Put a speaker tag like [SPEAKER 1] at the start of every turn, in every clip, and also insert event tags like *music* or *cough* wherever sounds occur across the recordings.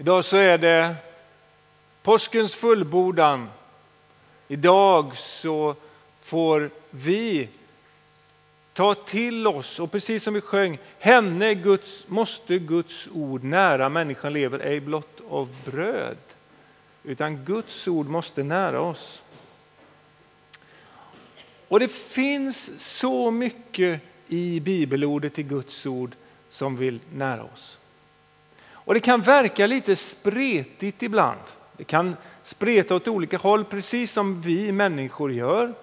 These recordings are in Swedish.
[SPEAKER 1] Idag så är det påskens fullbordan. Idag så får vi ta till oss, och precis som vi sjöng, henne Guds, måste Guds ord nära människan lever ej blott av bröd, utan Guds ord måste nära oss. Och det finns så mycket i bibelordet i Guds ord som vill nära oss. Och det kan verka lite spretigt ibland. Det kan spreta åt olika håll, precis som vi människor gör.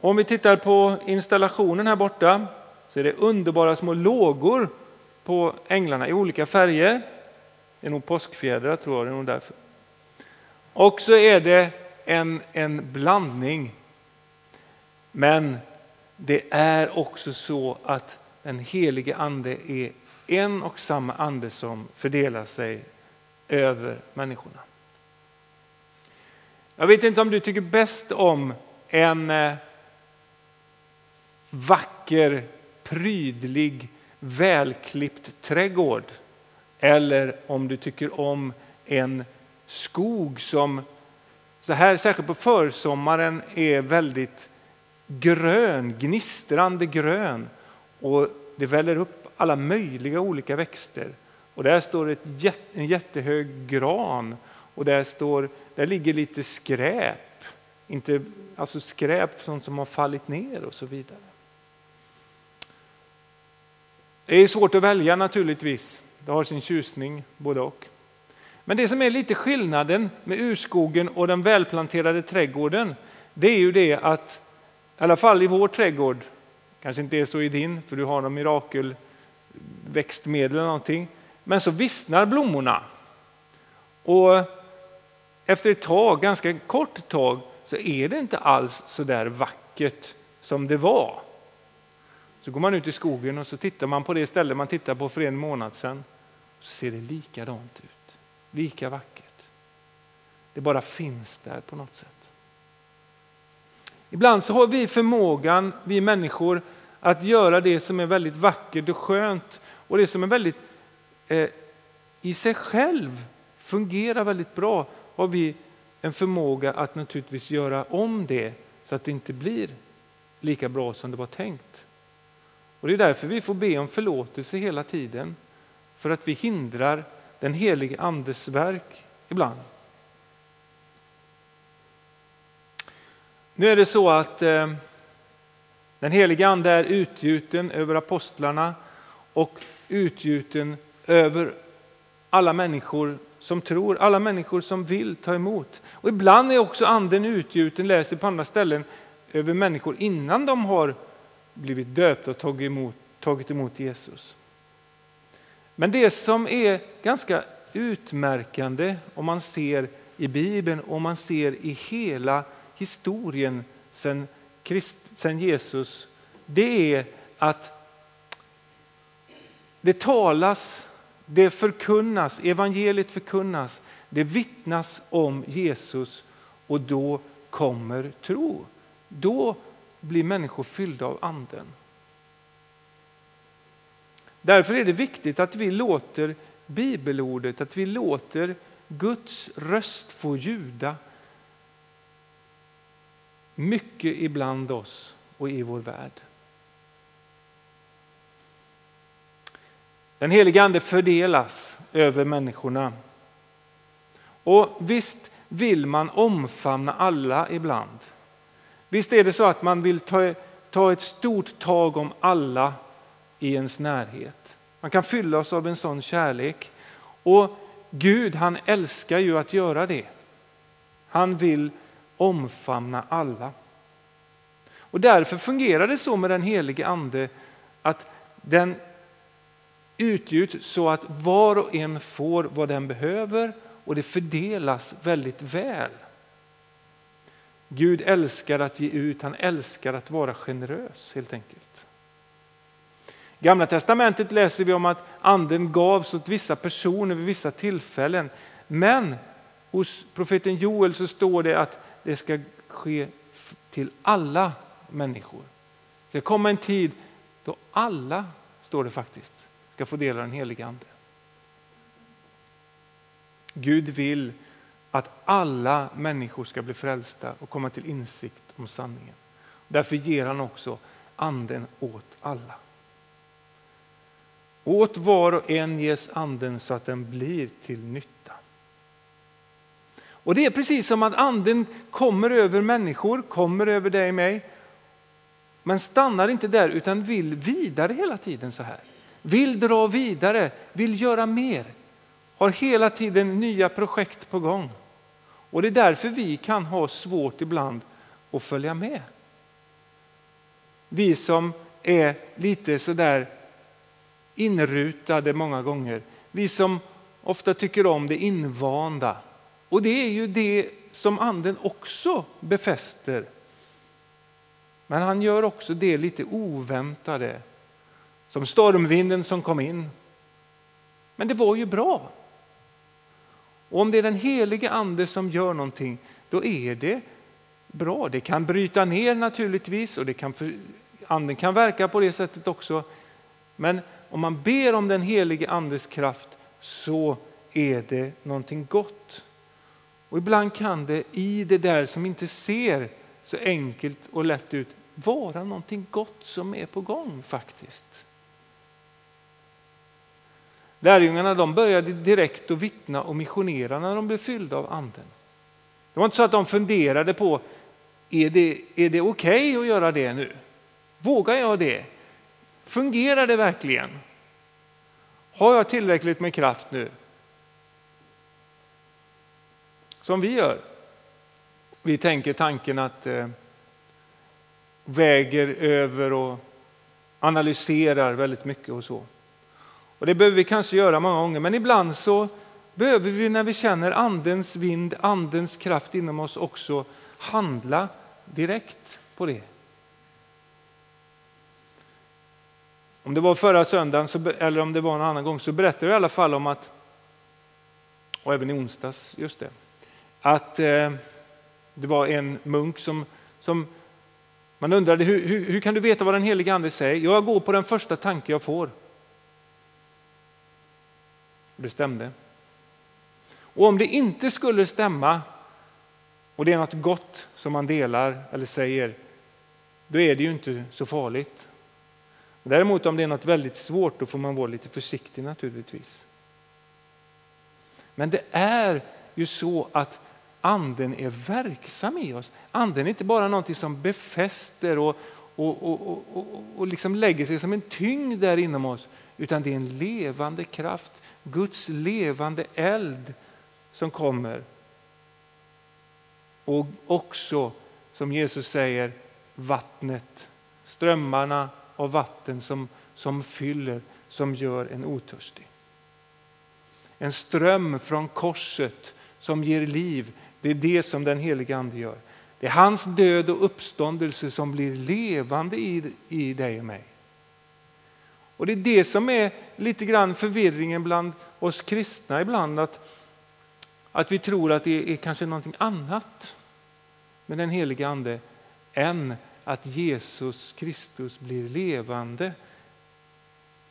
[SPEAKER 1] Om vi tittar på installationen här borta så är det underbara små lågor på änglarna i olika färger. Det är nog påskfjädrar tror jag, det är nog därför. Och så är det en, en blandning. Men det är också så att den helige ande är en och samma ande som fördelar sig över människorna. Jag vet inte om du tycker bäst om en eh, vacker, prydlig, välklippt trädgård eller om du tycker om en skog som så här särskilt på försommaren är väldigt grön, gnistrande grön och det väller upp alla möjliga olika växter. Och där står ett, en jättehög gran och där, står, där ligger lite skräp. Inte, alltså skräp sånt som har fallit ner och så vidare. Det är svårt att välja naturligtvis. Det har sin tjusning både och. Men det som är lite skillnaden med urskogen och den välplanterade trädgården, det är ju det att, i alla fall i vår trädgård, kanske inte är så i din, för du har någon mirakel växtmedel eller någonting, men så vissnar blommorna. Och efter ett tag, ganska kort tag, så är det inte alls så där vackert som det var. Så går man ut i skogen och så tittar man på det ställe man tittade på för en månad sedan. Så ser det likadant ut, lika vackert. Det bara finns där på något sätt. Ibland så har vi förmågan, vi människor, att göra det som är väldigt vackert och skönt och det som är väldigt eh, i sig själv fungerar väldigt bra har vi en förmåga att naturligtvis göra om det så att det inte blir lika bra som det var tänkt. Och Det är därför vi får be om förlåtelse hela tiden. För att vi hindrar den helige Andes verk ibland. Nu är det så att eh, den helige Ande är utgjuten över apostlarna och utgjuten över alla människor som tror, alla människor som vill ta emot. Och ibland är också anden utgjuten, läser på andra ställen, över människor innan de har blivit döpta och tagit emot, tagit emot Jesus. Men det som är ganska utmärkande om man ser i Bibeln och man ser i hela historien sedan kristen sen Jesus, det är att det talas, det förkunnas, evangeliet förkunnas, det vittnas om Jesus och då kommer tro. Då blir människor fyllda av anden. Därför är det viktigt att vi låter bibelordet, att vi låter Guds röst få ljuda mycket ibland oss och i vår värld. Den helige Ande fördelas över människorna. Och visst vill man omfamna alla ibland. Visst är det så att man vill ta, ta ett stort tag om alla i ens närhet. Man kan fylla oss av en sån kärlek. Och Gud han älskar ju att göra det. Han vill omfamna alla. Och därför fungerar det så med den helige ande att den utgjuts så att var och en får vad den behöver och det fördelas väldigt väl. Gud älskar att ge ut, han älskar att vara generös helt enkelt. I Gamla testamentet läser vi om att anden gavs åt vissa personer vid vissa tillfällen. Men hos profeten Joel så står det att det ska ske till alla människor. Det ska komma en tid då alla, står det faktiskt, ska få del av den helige Ande. Gud vill att alla människor ska bli frälsta och komma till insikt om sanningen. Därför ger han också anden åt alla. Åt var och en ges anden så att den blir till nytta. Och Det är precis som att anden kommer över människor, kommer över dig och mig. Men stannar inte där utan vill vidare hela tiden så här. Vill dra vidare, vill göra mer. Har hela tiden nya projekt på gång. Och det är därför vi kan ha svårt ibland att följa med. Vi som är lite sådär inrutade många gånger. Vi som ofta tycker om det invanda. Och det är ju det som anden också befäster. Men han gör också det lite oväntade. Som stormvinden som kom in. Men det var ju bra. Och om det är den helige ande som gör någonting, då är det bra. Det kan bryta ner naturligtvis och det kan, anden kan verka på det sättet också. Men om man ber om den helige andes kraft så är det någonting gott. Och ibland kan det i det där som inte ser så enkelt och lätt ut vara någonting gott som är på gång faktiskt. Lärjungarna de började direkt att vittna och missionera när de blev fyllda av anden. Det var inte så att de funderade på, är det, är det okej okay att göra det nu? Vågar jag det? Fungerar det verkligen? Har jag tillräckligt med kraft nu? Som vi gör. Vi tänker tanken att eh, väger över och analyserar väldigt mycket och så. Och det behöver vi kanske göra många gånger, men ibland så behöver vi när vi känner andens vind, andens kraft inom oss också handla direkt på det. Om det var förra söndagen så, eller om det var en annan gång så berättade jag i alla fall om att, och även i onsdags, just det, att eh, det var en munk som, som man undrade hur, hur, hur kan du veta vad den helige ande säger? Jag går på den första tanke jag får. Och Det stämde. Och om det inte skulle stämma och det är något gott som man delar eller säger, då är det ju inte så farligt. Däremot om det är något väldigt svårt, då får man vara lite försiktig naturligtvis. Men det är ju så att anden är verksam i oss. Anden är inte bara någonting som befäster och, och, och, och, och liksom lägger sig som en tyngd där inom oss, utan det är en levande kraft, Guds levande eld som kommer. Och också, som Jesus säger, vattnet, strömmarna av vatten som, som fyller, som gör en otörstig. En ström från korset som ger liv, det är det som den helige Ande gör. Det är hans död och uppståndelse som blir levande i, i dig och mig. Och Det är det som är lite grann förvirringen bland oss kristna ibland. Att, att vi tror att det är kanske någonting annat med den helige Ande än att Jesus Kristus blir levande.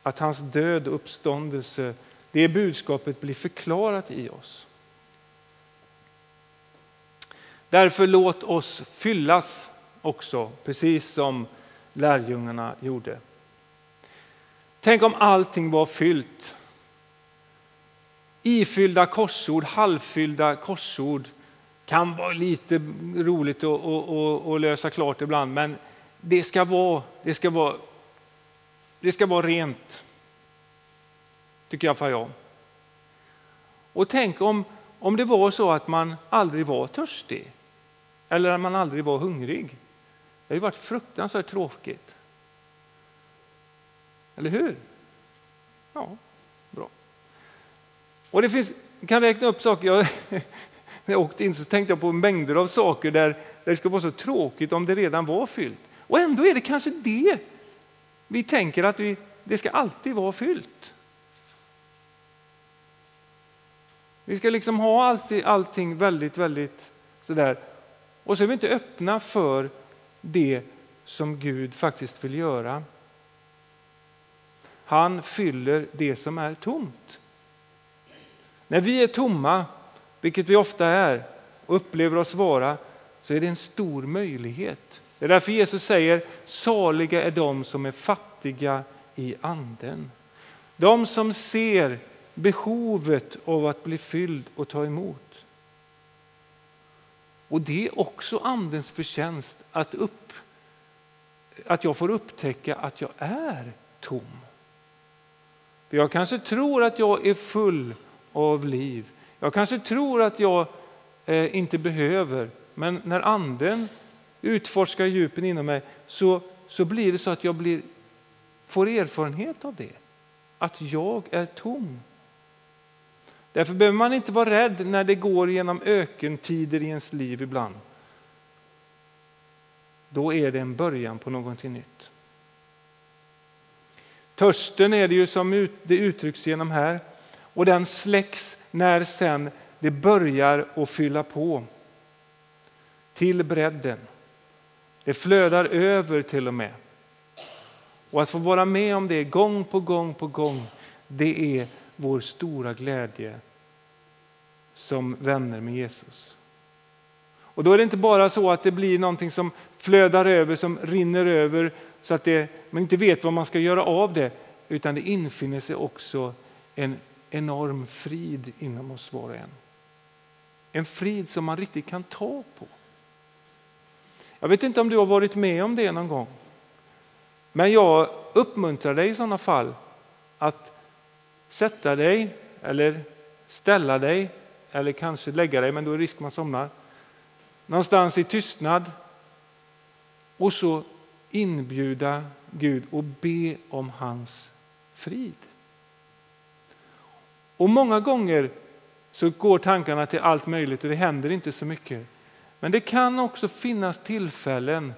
[SPEAKER 1] Att hans död och uppståndelse, det budskapet blir förklarat i oss. Därför låt oss fyllas också, precis som lärjungarna gjorde. Tänk om allting var fyllt. Ifyllda korsord, halvfyllda korsord kan vara lite roligt att, att, att lösa klart ibland, men det ska vara, det ska vara, det ska vara rent. Tycker jag för jag. Och tänk om, om det var så att man aldrig var törstig eller att man aldrig var hungrig. Det har ju varit fruktansvärt tråkigt. Eller hur? Ja, bra. Och det finns, jag kan räkna upp saker. Jag, *laughs* när jag åkte in så tänkte jag på mängder av saker där, där det skulle vara så tråkigt om det redan var fyllt. Och ändå är det kanske det vi tänker att vi, det ska alltid vara fyllt. Vi ska liksom ha alltid, allting väldigt, väldigt sådär. Och så är vi inte öppna för det som Gud faktiskt vill göra. Han fyller det som är tomt. När vi är tomma vilket vi ofta är och upplever oss vara, så är det en stor möjlighet. Det är därför Jesus säger saliga är de som är fattiga i anden. De som ser behovet av att bli fylld och ta emot. Och det är också andens förtjänst att, upp, att jag får upptäcka att jag är tom. För jag kanske tror att jag är full av liv. Jag kanske tror att jag eh, inte behöver, men när anden utforskar djupen inom mig så, så blir det så att jag blir, får erfarenhet av det. Att jag är tom. Därför behöver man inte vara rädd när det går genom ökentider i ens liv ibland. Då är det en början på någonting nytt. Törsten är det ju som det uttrycks genom här och den släcks när sen det börjar att fylla på till bredden. Det flödar över till och med. Och att få vara med om det gång på gång på gång, det är vår stora glädje som vänner med Jesus. Och då är det inte bara så att det blir någonting som flödar över, som rinner över så att det, man inte vet vad man ska göra av det, utan det infinner sig också en enorm frid inom oss var och en. En frid som man riktigt kan ta på. Jag vet inte om du har varit med om det någon gång. Men jag uppmuntrar dig i sådana fall att sätta dig eller ställa dig eller kanske lägga dig, men då är det risk man somnar. Någonstans i tystnad och så inbjuda Gud och be om hans frid. Och många gånger så går tankarna till allt möjligt och det händer inte så mycket. Men det kan också finnas tillfällen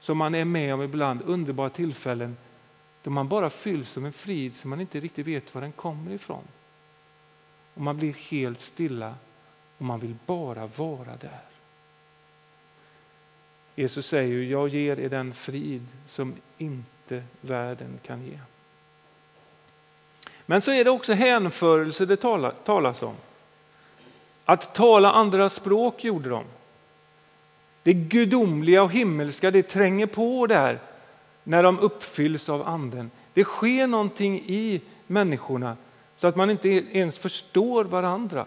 [SPEAKER 1] som man är med om ibland, underbara tillfällen då man bara fylls av en frid som man inte riktigt vet var den kommer ifrån. Och man blir helt stilla och man vill bara vara där. Jesus säger jag ger er den frid som inte världen kan ge. Men så är det också hänförelse det talas om. Att tala andra språk gjorde de. Det gudomliga och himmelska det tränger på där när de uppfylls av anden. Det sker någonting i människorna så att man inte ens förstår varandra.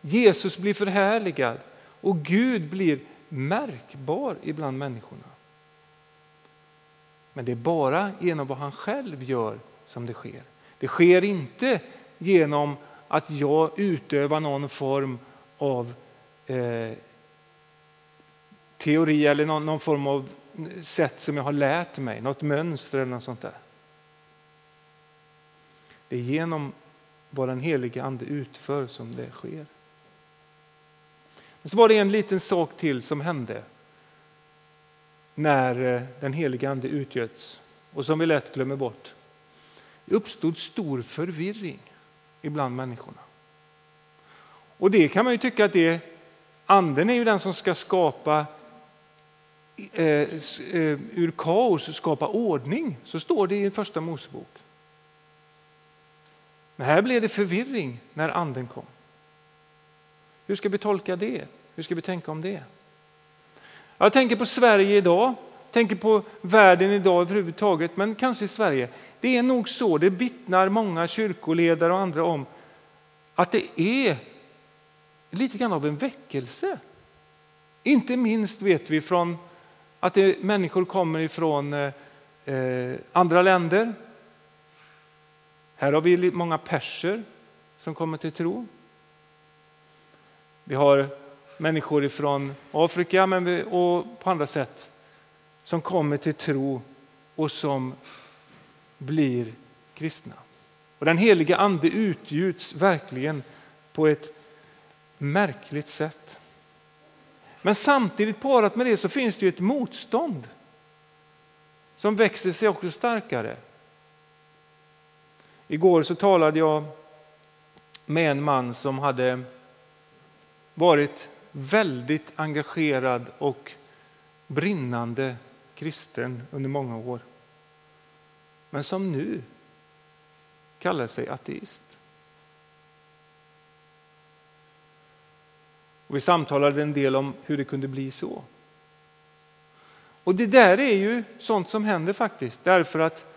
[SPEAKER 1] Jesus blir förhärligad och Gud blir märkbar ibland människorna. Men det är bara genom vad han själv gör som det sker. Det sker inte genom att jag utövar någon form av eh, teori eller någon, någon, form av sätt som jag har lärt mig, något mönster eller något sånt där. Det är genom vad den helige Ande utför som det sker. Men så var det en liten sak till som hände när eh, den helige Ande utgöts och som vi lätt glömmer bort. Det uppstod stor förvirring ibland människorna. Och det kan man ju tycka att det, anden är ju den som ska skapa Eh, eh, ur kaos skapa ordning. Så står det i första Mosebok. Men här blev det förvirring när anden kom. Hur ska vi tolka det? Hur ska vi tänka om det? Jag tänker på Sverige idag, tänker på världen idag överhuvudtaget, men kanske i Sverige. Det är nog så, det vittnar många kyrkoledare och andra om, att det är lite grann av en väckelse. Inte minst vet vi från att det, människor kommer ifrån eh, eh, andra länder. Här har vi många perser som kommer till tro. Vi har människor från Afrika men vi, och på andra sätt som kommer till tro och som blir kristna. Och den heliga ande utgjuts verkligen på ett märkligt sätt. Men samtidigt parat med det så finns det ju ett motstånd som växer sig också starkare. Igår så talade jag med en man som hade varit väldigt engagerad och brinnande kristen under många år. Men som nu kallar sig ateist. Och vi samtalade en del om hur det kunde bli så. Och det där är ju sånt som händer faktiskt, därför att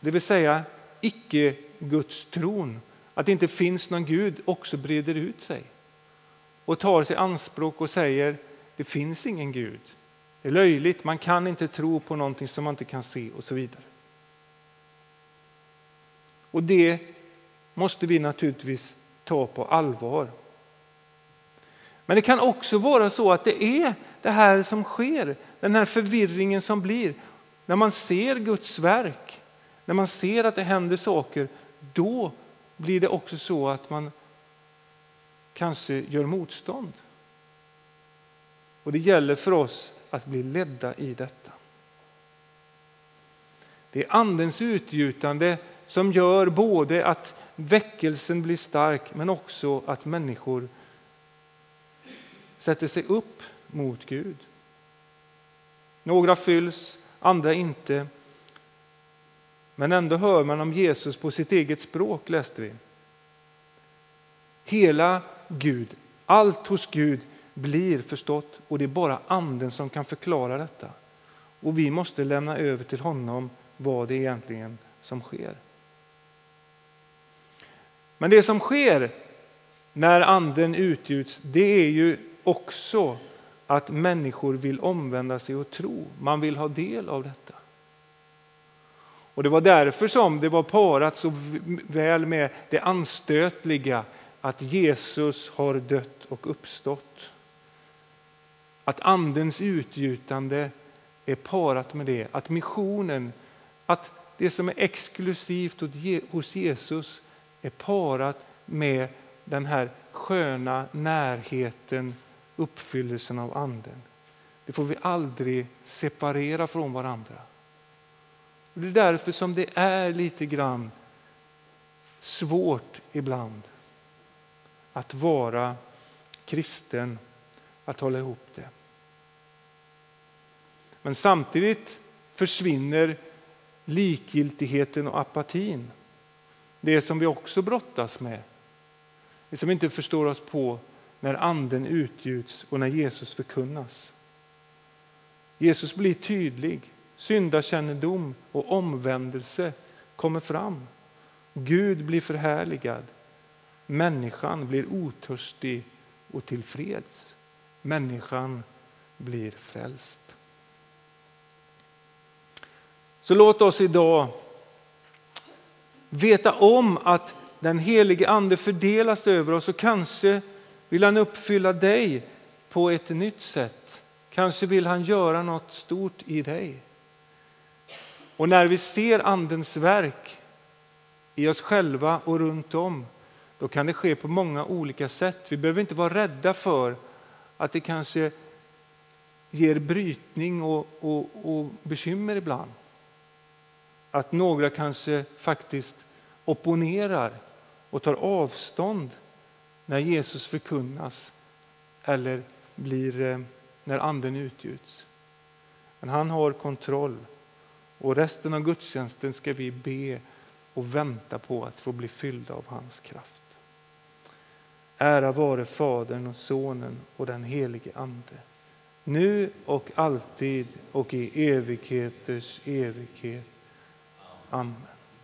[SPEAKER 1] det vill säga icke-gudstron, att det inte finns någon Gud, också breder ut sig och tar sig anspråk och säger det finns ingen Gud. Det är löjligt, man kan inte tro på någonting som man inte kan se och så vidare. Och det måste vi naturligtvis ta på allvar. Men det kan också vara så att det är det här som sker, den här förvirringen som blir. När man ser Guds verk, när man ser att det händer saker, då blir det också så att man kanske gör motstånd. Och det gäller för oss att bli ledda i detta. Det är andens utgjutande som gör både att väckelsen blir stark men också att människor sätter sig upp mot Gud. Några fylls, andra inte. Men ändå hör man om Jesus på sitt eget språk, läste vi. Hela Gud, allt hos Gud blir förstått och det är bara anden som kan förklara detta. Och vi måste lämna över till honom vad det är egentligen som sker. Men det som sker när anden utgjuts, det är ju också att människor vill omvända sig och tro. Man vill ha del av detta. Och Det var därför som det var parat så väl med det anstötliga att Jesus har dött och uppstått. Att andens utgjutande är parat med det, att missionen, att det som är exklusivt hos Jesus är parat med den här sköna närheten, uppfyllelsen av anden. Det får vi aldrig separera från varandra. Och det är därför som det är lite grann svårt ibland att vara kristen, att hålla ihop det. Men samtidigt försvinner likgiltigheten och apatin. Det som vi också brottas med, det som vi inte förstår oss på när anden utgjuts och när Jesus förkunnas. Jesus blir tydlig, syndakännedom och omvändelse kommer fram. Gud blir förhärligad, människan blir otörstig och tillfreds. Människan blir frälst. Så låt oss idag veta om att den helige ande fördelas över oss och kanske vill han uppfylla dig på ett nytt sätt. Kanske vill han göra något stort i dig. Och när vi ser andens verk i oss själva och runt om, då kan det ske på många olika sätt. Vi behöver inte vara rädda för att det kanske ger brytning och, och, och bekymmer ibland. Att några kanske faktiskt opponerar och tar avstånd när Jesus förkunnas eller blir, eh, när anden utgjuts. Men han har kontroll och resten av gudstjänsten ska vi be och vänta på att få bli fyllda av hans kraft. Ära vare Fadern och Sonen och den helige Ande. Nu och alltid och i evigheters evighet. Amen.